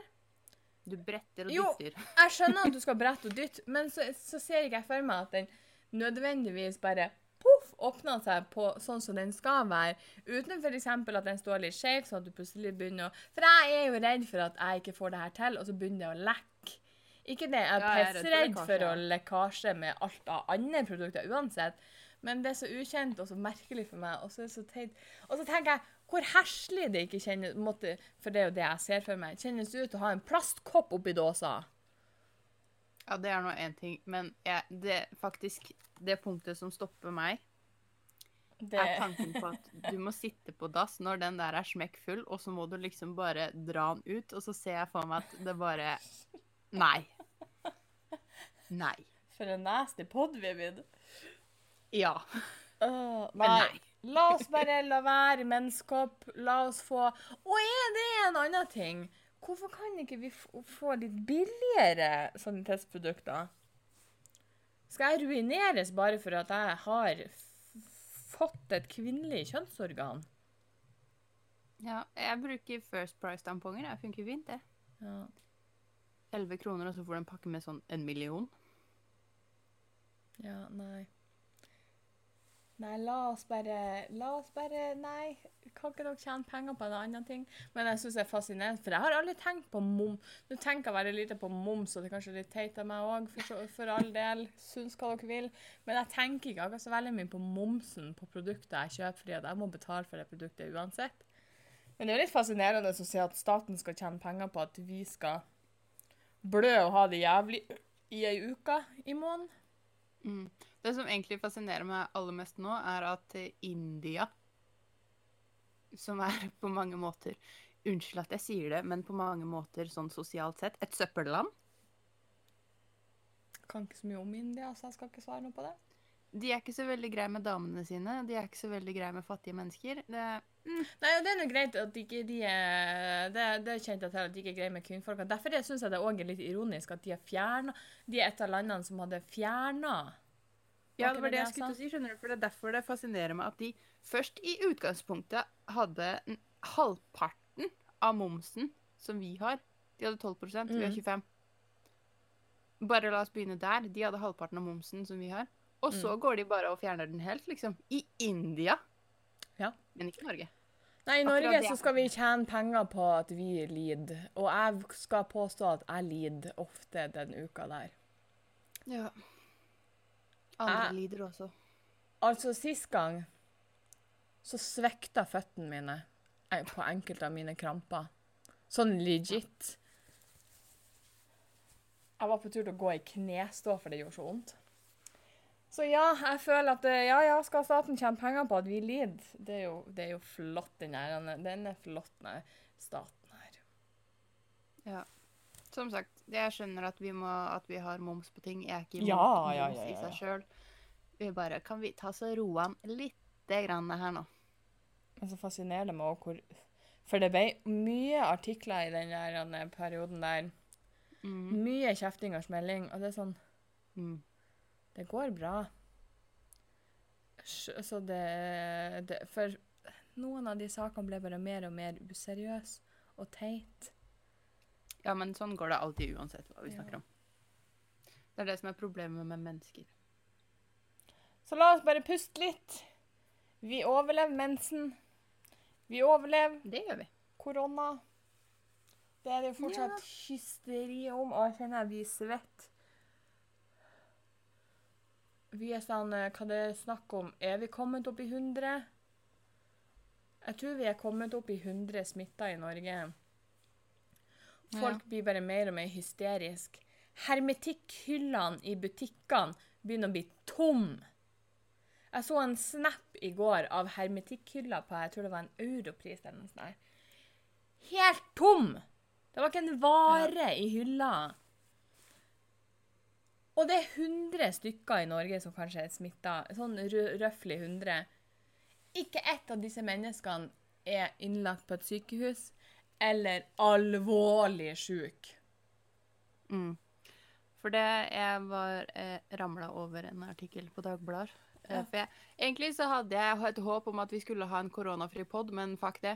Du bretter og Jo. dytter. Jeg skjønner at du skal brette og dytte, men så, så ser ikke jeg for meg at den nødvendigvis bare poff, åpner seg på sånn som den skal være, uten f.eks. at den står litt skjev, sånn at du plutselig begynner å For jeg er jo redd for at jeg ikke får det her til, og så begynner det å lekke. Ikke det, jeg er pissredd for, å lekkasje med alt av andre produkter uansett, men det er så ukjent og så merkelig for meg, og så er det så teit. Og så tenker jeg hvor herselig det ikke kjennes måtte, For det er jo det jeg ser for meg. Kjennes ut å ha en plastkopp oppi dåsa. Ja, det er nå én ting, men jeg, det faktisk Det punktet som stopper meg, Det, er tanken på at du må sitte på dass når den der er smekkfull, og så må du liksom bare dra den ut, og så ser jeg for meg at det bare Nei. Nei. For en nasty pod vi er blitt. Ja. Åh, Men nei. La oss bare la være menskopp. La oss få Og er det en annen ting? Hvorfor kan ikke vi få litt billigere sanitetsprodukter? Skal jeg ruineres bare for at jeg har fått et kvinnelig kjønnsorgan? ja. Jeg bruker First Price-tamponger. Det funker fint, det. Ja. 11 kroner, og så får du en pakke med sånn en million. Ja, nei. Nei, la oss bare La oss bare Nei. Kan ikke dere tjene penger på en annen ting? Men jeg syns det er fascinerende, for jeg har aldri tenkt på mom. Nå tenker jeg veldig lite på moms, og det er kanskje litt teit av meg òg, for, for all del. Syns hva dere vil. Men jeg tenker ikke akkurat så veldig mye på momsen på produkter jeg kjøper, fordi jeg må betale for det produktet uansett. Men det er jo litt fascinerende å se at staten skal tjene penger på at vi skal blø og ha det jævlig i ei uke i måneden. Mm. Det som egentlig fascinerer meg aller mest nå, er at India, som er på mange måter Unnskyld at jeg sier det, men på mange måter sånn sosialt sett et søppelland. kan ikke så mye om India, så jeg skal ikke svare noe på det. De er ikke så veldig greie med damene sine. De er ikke så veldig greie med fattige mennesker. Det, Nei, og det er nå greit at ikke de er Det, det kjente jeg til at de ikke er greie med kvinnfolk. Derfor syns jeg det òg er litt ironisk at de er fjerna De er et av landene som hadde fjerna ja, det var det jeg skulle til å si, skjønner du. For det er derfor det fascinerer meg at de først i utgangspunktet hadde halvparten av momsen som vi har. De hadde 12 vi har Mm. 25 Bare la oss begynne der. De hadde halvparten av momsen som vi har. Og så Mm. går de bare og fjerner den helt, liksom. I India. Ja. Men ikke i Norge. Nei, i Norge så skal vi tjene penger på at vi lider. Og jeg skal påstå at jeg lider ofte den uka der. Ja. Andre Jeg- lider også. Altså, sist gang så svikta føttene mine eh, på enkelte av mine kramper. Sånn legit. Jeg var på tur til å gå i knestå, for det gjorde så vondt. Så ja, jeg føler at eh, ja, ja, skal staten tjene penger på at vi lider? Det er jo, det er jo flott, den her. Den er flott, nei, staten her. Ja. Som sagt, jeg skjønner at vi, må, at vi har moms på ting. Jeg er ikke imot Ja, moms ja, ja, i seg sjøl. Vi bare Kan vi ta så roe an lite grann her nå? Men så fascinerer det meg òg hvor For det ble mye artikler i den der eh, perioden der. Mm. Mye kjefting og smelling, og det er sånn Mm. Det går bra. Så det, det For noen av de sakene ble bare mer og mer useriøse og teit. Ja, men sånn går det alltid uansett hva vi Ja. snakker om. Det er det som er problemet med mennesker. Så la oss bare puste litt. Vi overlever mensen. Vi overlever Det gjør vi. korona. Det er det jo fortsatt hysteri om, og jeg kjenner jeg blir svett. Vi er sånn eh, Hva det er snakk om? Er vi kommet opp i 100? Jeg tror vi er kommet opp i 100 smitta i Norge. Folk blir bare mer og mer hysterisk. Hermetikkhyllene i butikkene begynner å bli tom. Jeg så en snap i går av hermetikkhylla på jeg tror det var en europris eller noe sånt. Helt tom! Det var ikke en vare i hylla. Og det er 100 stykker i Norge som kanskje er smitta. Sånn rø- røftlig 100. Ikke ett av disse menneskene er innlagt på et sykehus eller alvorlig sjuk. Mm. For det jeg var eh, ramla over en artikkel på Dagbladet. Eh, Ja. For jeg, egentlig så hadde jeg et håp om at vi skulle ha en koronafri pod, men fuck det.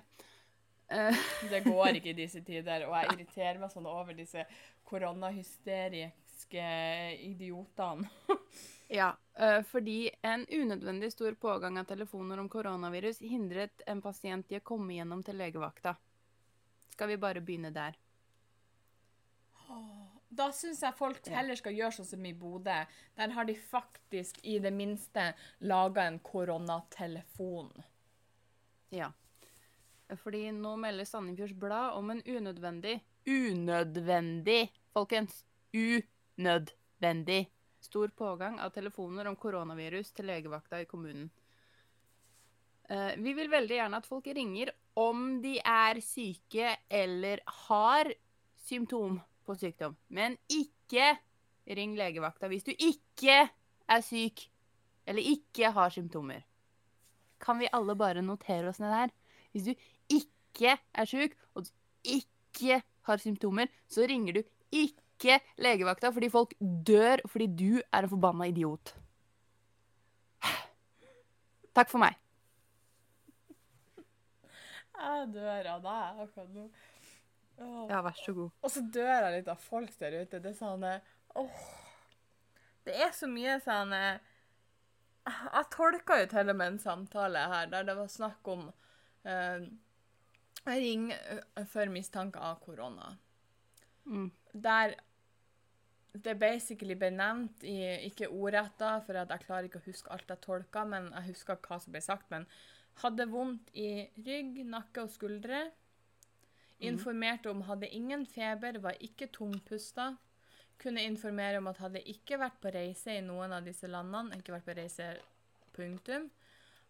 Eh, Det går ikke i disse tider, og jeg irriterer meg sånn over disse koronahysteriske idiotene. ja, eh, fordi en unødvendig stor pågang av telefoner om koronavirus hindret en pasient i å komme gjennom til legevakta. Skal vi bare begynne der? Da syns jeg folk heller skal gjøre sånn som i Bodø. Der har de faktisk i det minste laga en koronatelefon. Ja. Fordi nå melder Sandefjords Blad om en unødvendig Unødvendig, folkens! Unødvendig stor pågang av telefoner om koronavirus til legevakta i kommunen. Eh, vi vil veldig gjerne at folk ringer om de er syke eller har symptom på sykdom. Men ikke ring legevakta hvis du ikke er syk eller ikke har symptomer. Kan vi alle bare notere oss ned her? Hvis du ikke er syk, og du ikke har symptomer, så ringer du ikke legevakta fordi folk dør fordi du er en forbanna idiot. Takk for meg. Jeg dør av deg akkurat nå. Ja, vær så god. Og så dør jeg litt av folk der ute. Det er sånn Åh. Det er så mye sånn eh, Jeg tolka jo til og med en samtale her der det var snakk om eh, ring eh, for mistanke av korona. Mm. Der det er basically benevnt, i, ikke ordretta, for at jeg klarer ikke å huske alt jeg tolka, men jeg husker hva som ble sagt. Men hadde vondt i rygg, nakke og skuldre. Informerte om hadde ingen feber, var ikke tungpusta. Kunne informere om at hadde ikke vært på reise i noen av disse landene. Ikke vært på reise, punktum.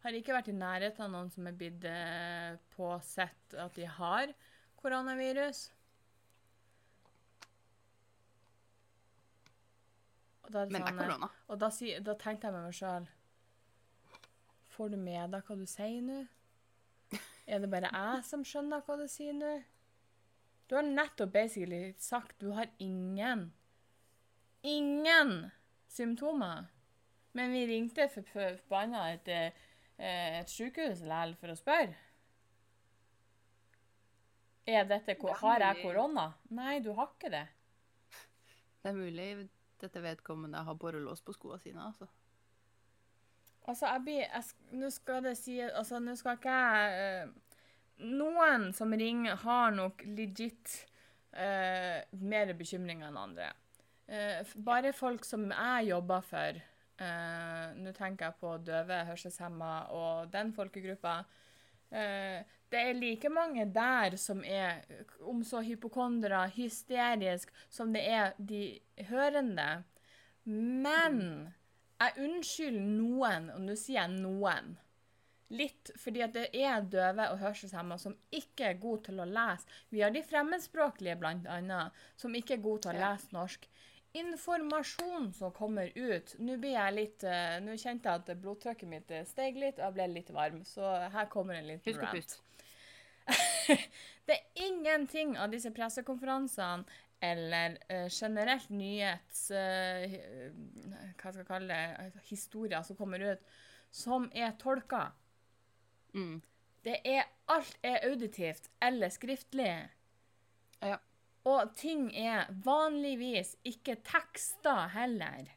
Har ikke vært i nærheten av noen som er blitt eh, påsett at de har koronavirus. Og da, er det Men det er sånn, eh, korona. og da, si, da tenkte jeg med meg sjøl Får du med deg hva du sier nå? Er det bare jeg som skjønner hva du sier nå? Du har nettopp basically sagt du har ingen Ingen symptomer. Men vi ringte for for- forbanna et, eh, et sykehus likevel for å spørre. Er dette, har jeg korona? Nei, du har ikke det. Det er mulig dette vedkommende har borrelås på skoene sine, altså. Altså, jeg blir Nå skal det si Altså, nå skal ikke jeg eh, Noen som ringer, har nok legit uh, mer bekymringer enn andre. Uh, bare folk som jeg jobber for Nå tenker jeg på døve, hørselshemma og den folkegruppa. Eh, det er like mange der som er om så hypokondere, hysterisk, som det er de hørende. Men jeg unnskylder noen, og nå sier jeg noen, litt fordi at det er døve og hørselshemma som ikke er gode til å lese. Vi har de fremmedspråklige, annet, som ikke er gode til å lese norsk. Informasjon som kommer ut Nå blir jeg litt uh, Nå kjente jeg at blodtrykket mitt eh, steg litt, og jeg ble litt varm, så her kommer en liten Husk rant. Det er ingenting av disse pressekonferansene eller uh, generelt nyhets... Uh, hva skal jeg kalle det? Historier som kommer ut, som er tolka. Mm. Det er Alt er auditivt eller skriftlig. Ja. Og ting er vanligvis ikke tekster heller.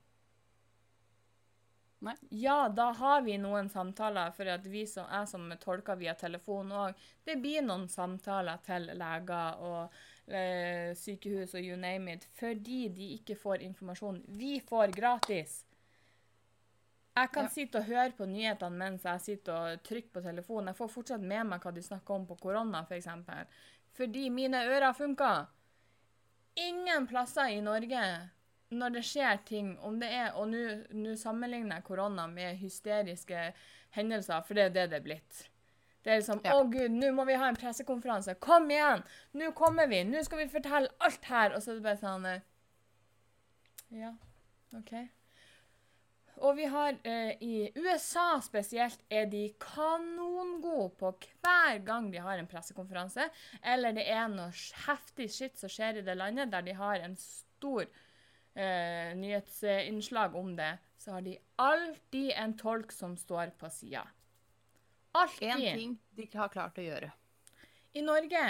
Nei. Ja, da har vi noen samtaler, for at vi som er som tolker via telefon òg. Det blir noen samtaler til leger og eh, sykehus og you name it, fordi de ikke får informasjon. Vi får gratis. Jeg kan Ja. sitte og høre på nyhetene mens jeg sitter og trykker på telefonen. Jeg får fortsatt med meg hva de snakker om på korona, f.eks. For fordi mine ører funker. Ingen plasser i Norge når det skjer ting, om det er Og nå- sammenligner jeg korona med hysteriske hendelser, for det er det det er blitt. Det er liksom Ja. 'Å, gud, nå må vi ha en pressekonferanse. Kom igjen! Nå kommer vi! Nå skal vi fortelle alt her!' Og så er det bare sånn Ja, OK. Og vi har eh, I USA spesielt er de kanongode på hver gang de har en pressekonferanse, eller det er noe heftig skitt som skjer i det landet, der de har en stor eh, nyhetsinnslag om det, så har de alltid en tolk som står på sida. Alltid. Én ting de har klart å gjøre. I Norge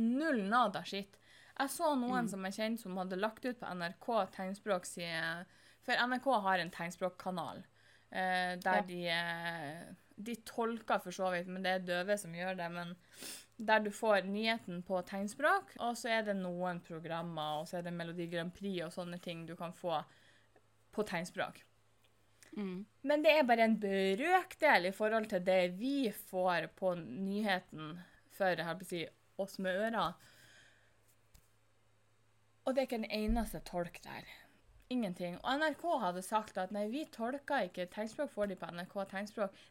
null nada skitt. Jeg så noen Mm. som jeg kjenner som hadde lagt ut på NRK tegnspråk si- For NRK har en tegnspråkkanal eh, der Ja. de eh, De tolker for så vidt, men det er døve som gjør det. Men der du får nyheten på tegnspråk, og så er det noen programmer, og så er det Melodi Grand Prix og sånne ting du kan få på tegnspråk. Mm. Men det er bare en brøkdel i forhold til det vi får på nyheten for jeg på si, oss med ører. Og det er ikke en eneste tolk der. Ingenting. Og NRK hadde sagt at nei, vi tolker ikke tegnspråk, får de på NRK tegnspråk.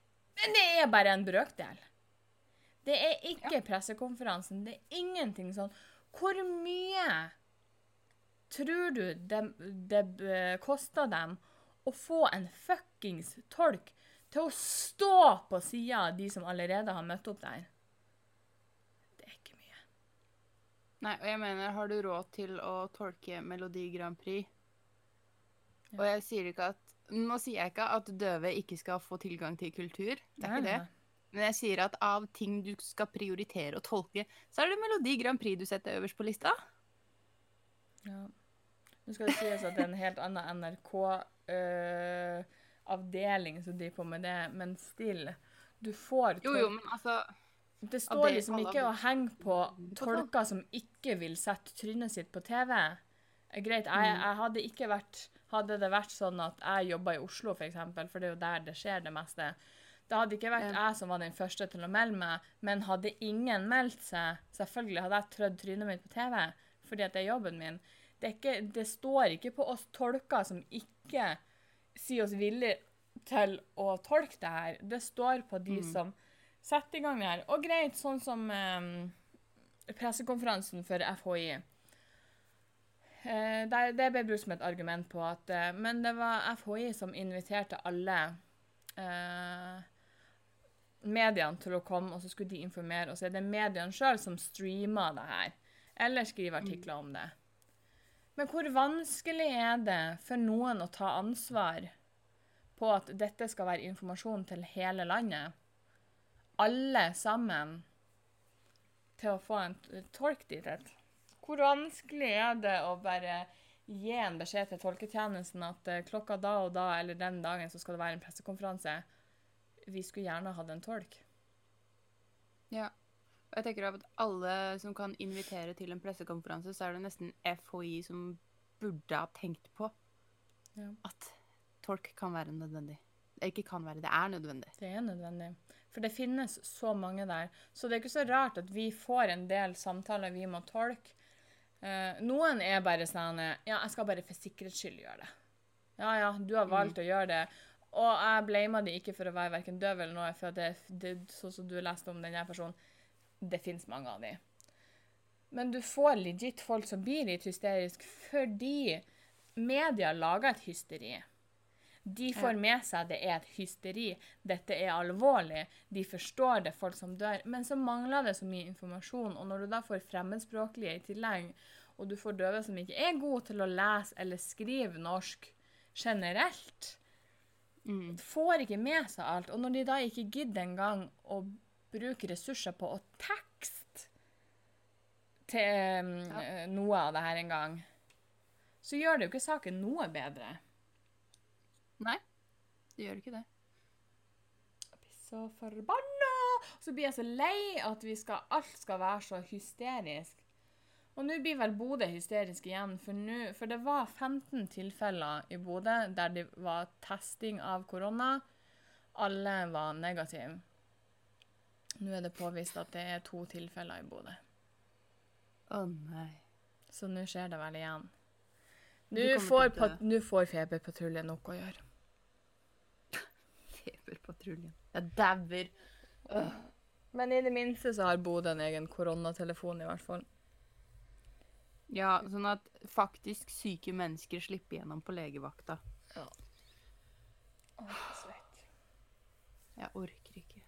Men det er bare en brøkdel. Det er ikke pressekonferansen. Det er ingenting sånn. Hvor mye tror du det, det kosta dem å få en fuckings tolk til å stå på sida av de som allerede har møtt opp der? Det er ikke mye. Nei, og jeg mener, har du råd til å tolke Melodi Grand Prix? Og jeg sier ikke at Nå sier jeg ikke at døve ikke skal få tilgang til kultur. Det er ikke det. Men jeg sier at av ting du skal prioritere å tolke, så er det Melodi Grand Prix du setter øverst på lista. Ja. Nå skal det sies at det er en helt annen NRK-avdeling som driver på med det, men still. Du får Jo, jo, men altså Det står det liksom ikke å henge på tolker som ikke vil sette trynet sitt på TV. Eh, Greit, jeg, jeg hadde ikke vært Hadde det vært sånn at jeg jobba i Oslo, for eksempel, for det er jo der det skjer det meste, det hadde ikke vært jeg som var den første til å melde meg, men hadde ingen meldt seg Selvfølgelig hadde jeg trødd trynet mitt på TV, fordi at det er jobben min. Det, ikke, det står ikke på oss tolker som ikke sier oss villige til å tolke det her. Det står på de Mm. som setter i gang det her. Og greit, sånn som um, pressekonferansen for FHI. Eh, der, det ble brukt som et argument på at eh, Men det var FHI som inviterte alle eh, mediene til å komme, og så skulle de informere. Og så er det mediene sjøl som streamer det her, eller skriver artikler om det. Men hvor vanskelig er det for noen å ta ansvar på at dette skal være informasjon til hele landet? Alle sammen til å få en tolk dit. et. Hvor vanskelig er det å bare gi en beskjed til tolketjenesten at eh, klokka da og da eller den dagen så skal det være en pressekonferanse? Vi skulle gjerne hatt en tolk. Ja. Og jeg tenker at alle som kan invitere til en pressekonferanse, så er det nesten FHI som burde ha tenkt på Ja. at tolk kan være nødvendig. Det ikke kan være, det er nødvendig. Det er nødvendig. For det finnes så mange der. Så det er ikke så rart at vi får en del samtaler vi må tolke. Eh, noen er bare sånn eh, Ja, jeg skal bare for sikkerhets skyld gjøre det. Ja, ja, du har valgt å gjøre det. Og jeg blamer de ikke for å være verken døv eller noe, for det, det, sånn som du leste om denne personen, det fins mange av de. Men du får legit folk som blir litt hysterisk fordi media lager et hysteri. De får med seg det er et hysteri, dette er alvorlig, de forstår det, folk som dør. Men så mangler det så mye informasjon, og når du da får fremmedspråklige i tillegg, og du får døve som ikke er gode til å lese eller skrive norsk generelt, Mm. får ikke med seg alt. Og når de da ikke gidder engang å bruke ressurser på å tekste til um, ja. noe av det her engang, så gjør det jo ikke saken noe bedre. Nei, det gjør ikke det. Jeg blir så forbanna! Så blir jeg så lei at vi skal, alt skal være så hysterisk. Og nå blir vel Bodø hysterisk igjen, for, nu, for det var 15 tilfeller i Bodø der det var testing av korona. Alle var negative. Nå er det påvist at det er to tilfeller i Bodø. Å nei. Så nå skjer det vel igjen. Nå får, får feberpatruljen nok å gjøre. Feberpatruljen. Jeg dauer. Men i det minste så har Bodø en egen koronatelefon, i hvert fall. Ja, sånn at faktisk syke mennesker slipper gjennom på legevakta. Ja. Åh, svett. Jeg orker ikke.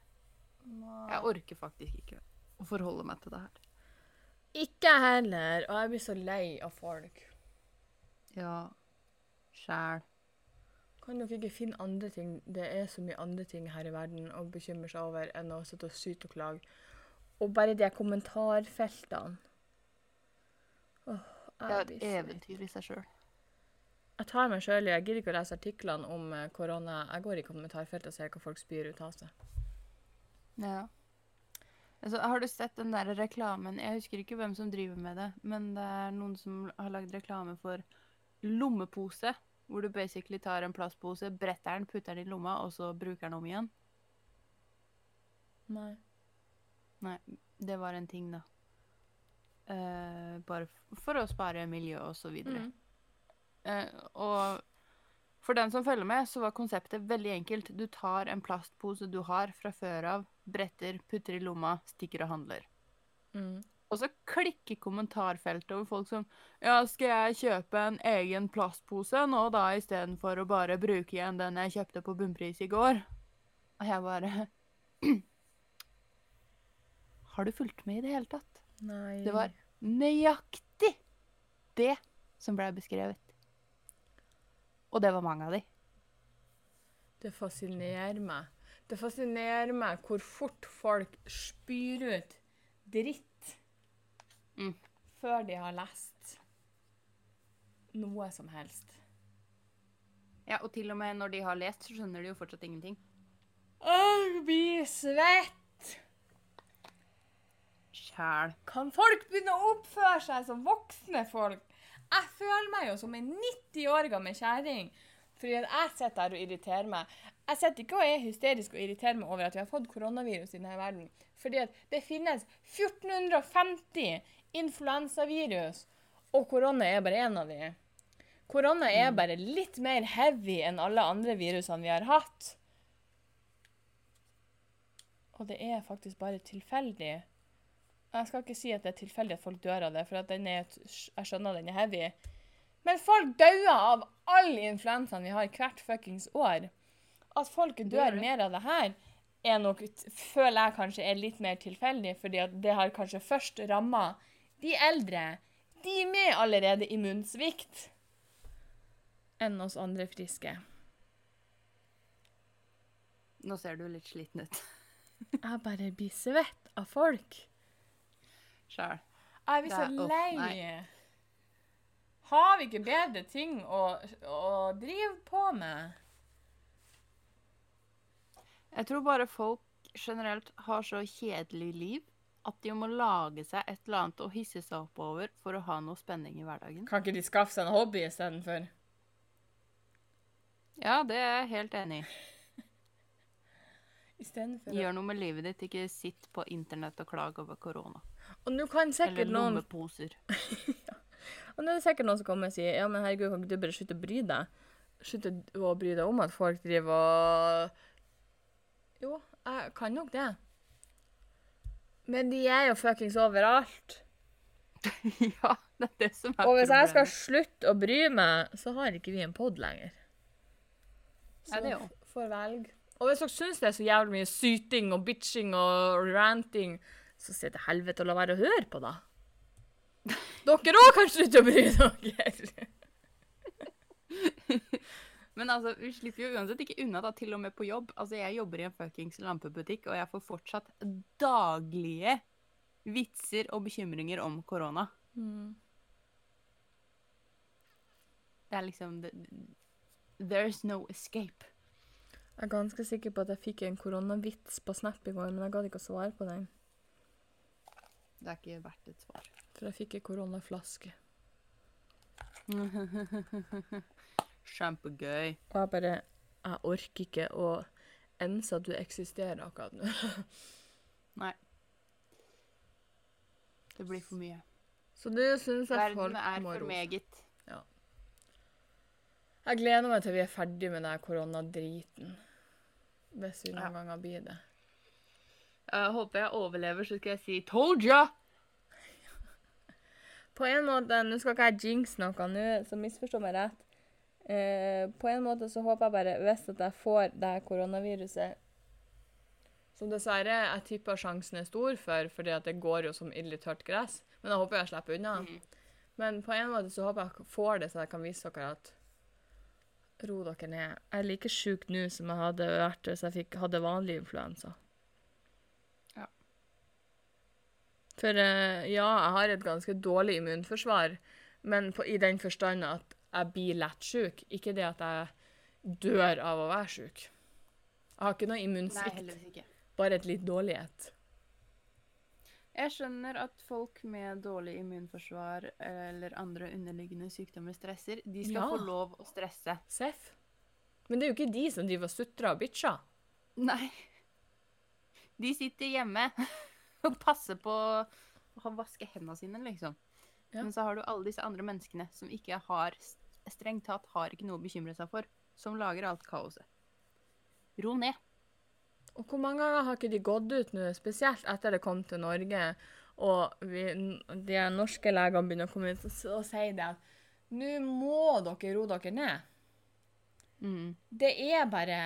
Jeg orker faktisk ikke å forholde meg til det her. Ikke jeg heller, og jeg blir så lei av folk. Ja. Sjæl. Kan dere ikke finne andre ting? Det er så mye andre ting her i verden å bekymre seg over enn å sitte og syte og klage. Og bare de kommentarfeltene. Åh, Det er et eventyr i seg sjøl. Jeg tar meg sjøl. Jeg gidder ikke å lese artiklene om eh, korona. Jeg går i kommentarfeltet og ser hva folk spyr ut av seg. Ja. Altså, har du sett den der reklamen? Jeg husker ikke hvem som driver med det, men det er noen som har lagd reklame for lommepose. Hvor du basically tar en plastpose, bretter den, putter den i lomma, og så bruker den om igjen. Nei. Nei, det var en ting, da. Uh, bare for å spare miljø og så videre. Mm. Uh, og for den som følger med, så var konseptet veldig enkelt. Du tar en plastpose du har fra før av, bretter, putter i lomma, stikker og handler. Mm. Og så klikker kommentarfeltet over folk som Ja, skal jeg kjøpe en egen plastpose nå, da, istedenfor å bare bruke igjen den jeg kjøpte på bunnpris i går? Og jeg bare Har du fulgt med i det hele tatt? Nei. Det var nøyaktig det som ble beskrevet. Og det var mange av de. Det fascinerer meg. Det fascinerer meg hvor fort folk spyr ut dritt Mm. før de har lest noe som helst. Ja, og til og med når de har lest, så skjønner de jo fortsatt ingenting. Jeg blir svett! Sjæl. Kan folk begynne å oppføre seg som voksne folk? Jeg føler meg jo som en 90 år gammel kjerring. Fordi at jeg sitter her og irriterer meg. Jeg sitter ikke og er hysterisk og irriterer meg over at vi har fått koronavirus i denne verden. Fordi at det finnes 1450 influensavirus, og korona er bare én av de. Korona er bare litt mer heavy enn alle andre virusene vi har hatt. Og det er faktisk bare tilfeldig. Jeg skal ikke si at det er tilfeldig at folk dør av det, for at er, jeg skjønner den er heavy. Men folk dauer av all influensaen vi har hvert fuckings år. At folk dør mer av det her, er nok, føler jeg kanskje er litt mer tilfeldig, fordi at det har kanskje først ramma de eldre, de med allerede immunsvikt, enn oss andre friske. Nå ser du litt sliten ut. Jeg bare blir svett av folk. Sjæl. Jeg blir så lei. nei. Har vi ikke bedre ting å, å drive på med? Jeg tror bare folk generelt har så kjedelig liv at de må lage seg et eller annet å hisse seg opp over for å ha noe spenning i hverdagen. Kan ikke de skaffe seg en hobby istedenfor? Ja, det er jeg helt enig i. Istedenfor Gjør noe med livet ditt, ikke sitt på internett og klag over korona. Og nå kan Eller sikkert noen lommeposer. Og nå er det sikkert noen som kommer og sier Ja, men herregud, kan ikke du bare slutte å bry deg? Slutte å bry deg om at folk driver og Jo, jeg kan nok det. Men de er jo fuckings overalt. ja, det er det som er Og hvis jeg skal problemet. slutte å bry meg, så har ikke vi en pod lenger. Ja, det jo. får velge. Og hvis dere syns det er så jævlig mye syting og bitching og ranting, så si til helvete å la være å høre på, da. Dere òg kan slutte å bry dere. Men altså, vi slipper jo uansett ikke unna, da, til og med på jobb. Altså, jeg jobber i en fuckings lampebutikk, og jeg får fortsatt daglige vitser og bekymringer om korona. Mm. Det er liksom there There's no escape. Jeg er ganske sikker på at jeg fikk en koronavits på Snap i går, men jeg gadd ikke å svare på den. Det er ikke verdt et svar. For jeg fikk en koronaflaske. Kjempegøy. Og jeg bare Jeg orker ikke å ense at du eksisterer akkurat nå. Nei. Det blir for mye. Så det syns jeg Verden folk er for meget. Ja. Jeg gleder meg til vi er ferdig med den koronadriten. Hvis vi noen Ja. ganger blir det. Jeg håper jeg overlever, så skal jeg si 'told ya'! På en måte, Nå skal ikke jeg jinx noe nå, så misforstå meg rett. Eh, på en måte så håper jeg bare, hvis at jeg får det koronaviruset Som dessverre jeg tipper sjansen er stor for, fordi at det går jo som ille tørt gress. Men jeg håper jeg slipper unna. Mm. Men på en måte så håper jeg jeg får det, så jeg kan vise dere at Ro dere ned. Jeg er like sjuk nå som jeg hadde vært hvis jeg fikk, hadde vanlig influensa. Ja. For eh, ja, jeg har et ganske dårlig immunforsvar, men på, i den forstand at jeg blir lett sjuk. Ikke det at jeg dør av å være sjuk. Jeg har ikke noe Nei, immunsvikt, heldigvis ikke. bare et litt dårlighet. Jeg skjønner at folk med dårlig immunforsvar eller andre underliggende sykdommer stresser. De skal Ja. få lov å stresse. Seff. Men det er jo ikke de som driver og sutrer og bitcher. Nei. De sitter hjemme og passer på å vaske hendene sine, liksom. Ja. Men så har du alle disse andre menneskene som ikke har Strengt tatt har ikke noe å bekymre seg for. Som lager alt kaoset. Ro ned. Og hvor mange ganger har ikke de gått ut nå, spesielt etter det kom til Norge, og vi, de norske legene begynner å komme ut og, si det at nå må dere ro dere ned. Mm. Det er bare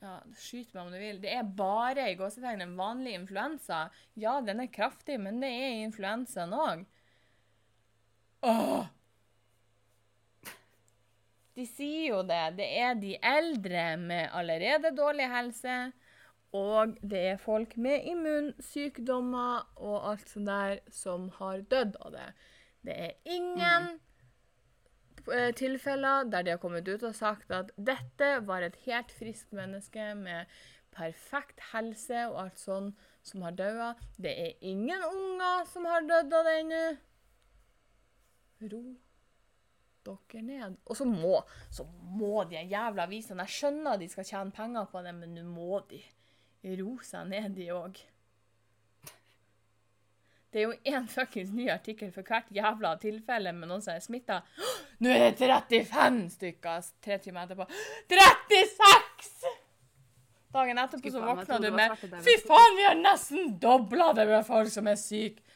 ja, Skyt meg om du vil. Det er bare i gåsetegn en vanlig influensa. Ja, den er kraftig, men det er influensaen òg. Åh! De sier jo det. Det er de eldre med allerede dårlig helse, og det er folk med immunsykdommer og alt sånt der som har dødd av det. Det er ingen mm. tilfeller der de har kommet ut og sagt at dette var et helt friskt menneske med perfekt helse og alt sånn som har daua. Det er ingen unger som har dødd av det ennå. Ro dere ned. Og så må, så må de jævla avisene Jeg skjønner de skal tjene penger på det, men nå må de roe seg ned, de òg. Det er jo én fuckings ny artikkel for hvert jævla tilfelle med noen som er smitta. Nå er det 35 stykker tre timer etterpå. 36! Dagen etterpå så våkna du med. Fy faen, vi har nesten dobla det med folk som er syke!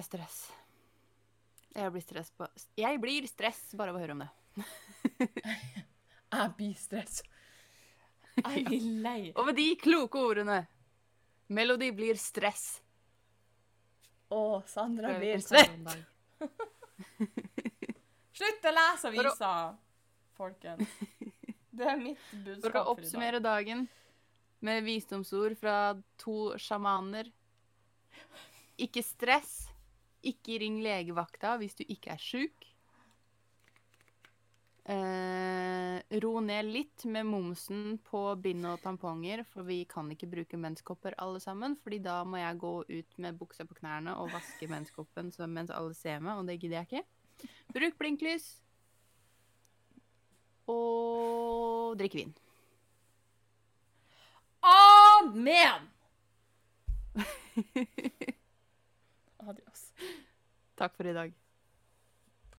Det er stress. Jeg blir stress på Jeg blir stress bare av å høre om det. Jeg blir stress. Jeg blir lei. Og med de kloke ordene Melodi blir stress. Å, Sandra blir svett. Slutt å lese avisa, å- folkens. Det er mitt budskap for i dag. For å oppsummere dagen med visdomsord fra to sjamaner. Ikke stress. Ikke ring legevakta hvis du ikke er sjuk. Eh, ro ned litt med momsen på bind og tamponger, for vi kan ikke bruke menskopper alle sammen. fordi da må jeg gå ut med buksa på knærne og vaske menskoppen så- mens alle ser meg, og det gidder jeg ikke. Bruk blinklys. Og drikk vin. Amen! Adios. Takk for i dag.